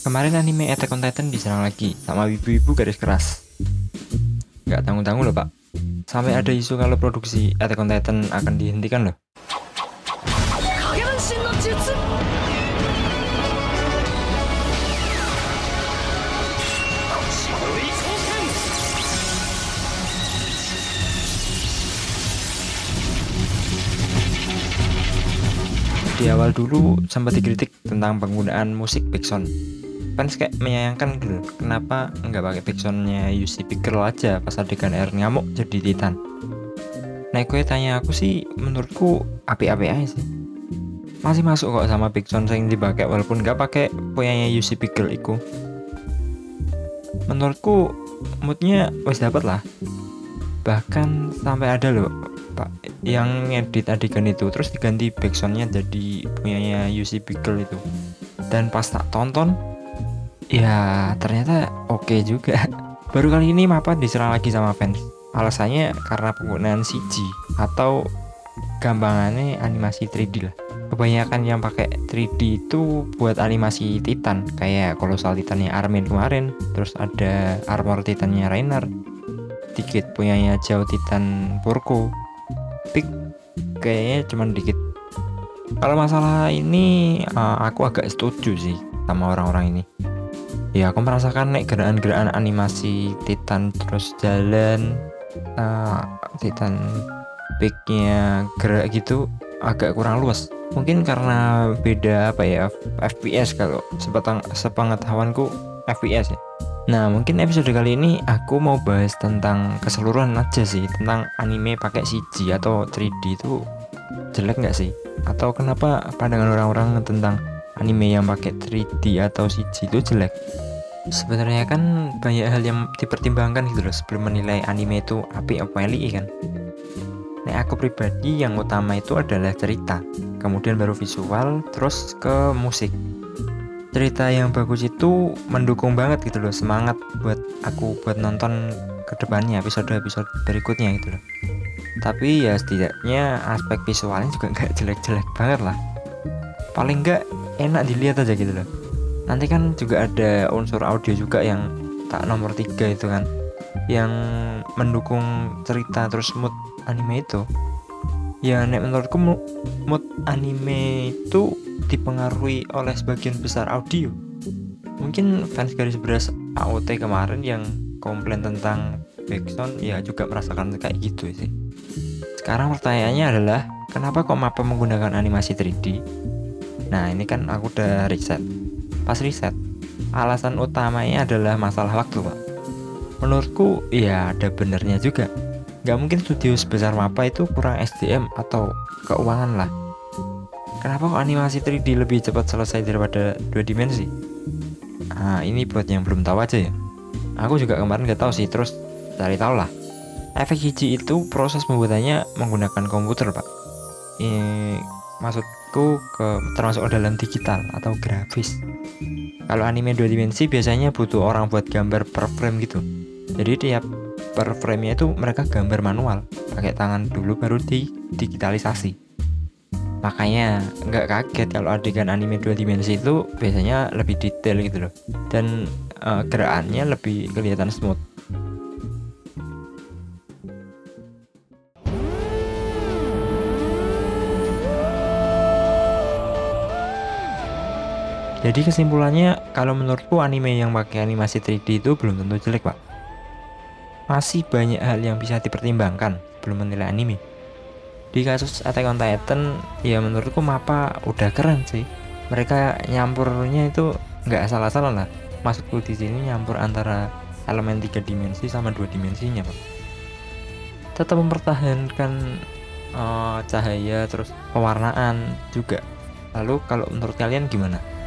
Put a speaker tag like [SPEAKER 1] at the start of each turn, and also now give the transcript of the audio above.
[SPEAKER 1] Kemarin anime Attack on Titan diserang lagi sama ibu-ibu garis keras. Gak tanggung-tanggung loh pak. Sampai ada isu kalau produksi Attack on Titan akan dihentikan loh. Di awal dulu sempat dikritik tentang penggunaan musik backsound fans kayak menyayangkan gitu kenapa nggak pakai backsoundnya UC Pickle aja pas adegan air ngamuk jadi Titan? Nah gue tanya aku sih menurutku api-api aja sih. Masih masuk kok sama backsound yang dipakai walaupun nggak pakai punyanya UC Pickle itu menurutku moodnya wes dapat lah. Bahkan sampai ada loh pak yang ngedit adegan itu terus diganti backsoundnya jadi punyanya UC Pickle itu. Dan pas tak tonton ya ternyata oke okay juga. Baru kali ini Mapa diserang lagi sama fans. Alasannya karena penggunaan CG atau gampangannya animasi 3D lah. Kebanyakan yang pakai 3D itu buat animasi Titan kayak kolosal Titannya Armin kemarin terus ada armor Titannya Rainer dikit punyanya jauh Titan Porco. Pick kayaknya cuman dikit. Kalau masalah ini uh, aku agak setuju sih sama orang-orang ini ya aku merasakan nek gerakan-gerakan animasi Titan terus jalan uh, Titan peaknya gerak gitu agak kurang luas. Mungkin karena beda apa ya FPS kalau sepetang sepengetahuanku FPS ya. Nah mungkin episode kali ini aku mau bahas tentang keseluruhan aja sih tentang anime pakai CG atau 3D itu jelek nggak sih? Atau kenapa pandangan orang-orang tentang anime yang pakai 3D atau CG itu jelek. Sebenarnya kan banyak hal yang dipertimbangkan gitu loh sebelum menilai anime itu api apa eli kan? Nah aku pribadi yang utama itu adalah cerita kemudian baru visual terus ke musik. Cerita yang bagus itu mendukung banget gitu loh semangat buat aku buat nonton ke depannya episode-episode berikutnya gitu loh. Tapi ya setidaknya aspek visualnya juga nggak jelek-jelek banget lah. Paling nggak enak dilihat aja gitu loh. Nanti kan juga ada unsur audio juga yang tak nomor tiga itu kan yang mendukung cerita terus mood anime itu. Ya nek menurutku mood anime itu dipengaruhi oleh sebagian besar audio. Mungkin fans garis beras AOT kemarin yang komplain tentang backsound ya juga merasakan kayak gitu sih. Sekarang pertanyaannya adalah kenapa kok Mapa menggunakan animasi 3D Nah ini kan aku udah riset. Pas riset Alasan utamanya adalah masalah waktu pak. Menurutku ya ada benernya juga. Gak mungkin studio sebesar Mapa itu kurang SDM atau keuangan lah. Kenapa kok animasi 3D lebih cepat selesai daripada dua dimensi? Nah ini buat yang belum tahu aja ya. Aku juga kemarin gak tahu sih terus cari tahu lah. Efek CG itu proses pembuatannya menggunakan komputer pak. Ini maksud aku ke termasuk dalam digital atau grafis. Kalau anime dua dimensi biasanya butuh orang buat gambar per frame gitu. Jadi tiap per frame nya itu mereka gambar manual pakai tangan dulu baru di digitalisasi. Makanya nggak kaget kalau adegan anime dua dimensi itu biasanya lebih detail gitu loh. Dan uh, gerakannya lebih kelihatan smooth Jadi kesimpulannya kalau menurutku anime yang pakai animasi 3D itu belum tentu jelek pak. Masih banyak hal yang bisa dipertimbangkan belum menilai anime. Di kasus Attack on Titan ya menurutku Mapa udah keren sih. Mereka nyampurnya itu nggak salah-salah lah. Maksudku di sini nyampur antara elemen tiga dimensi sama dua dimensinya pak. Tetap mempertahankan uh, cahaya terus pewarnaan juga. Lalu kalau menurut kalian gimana?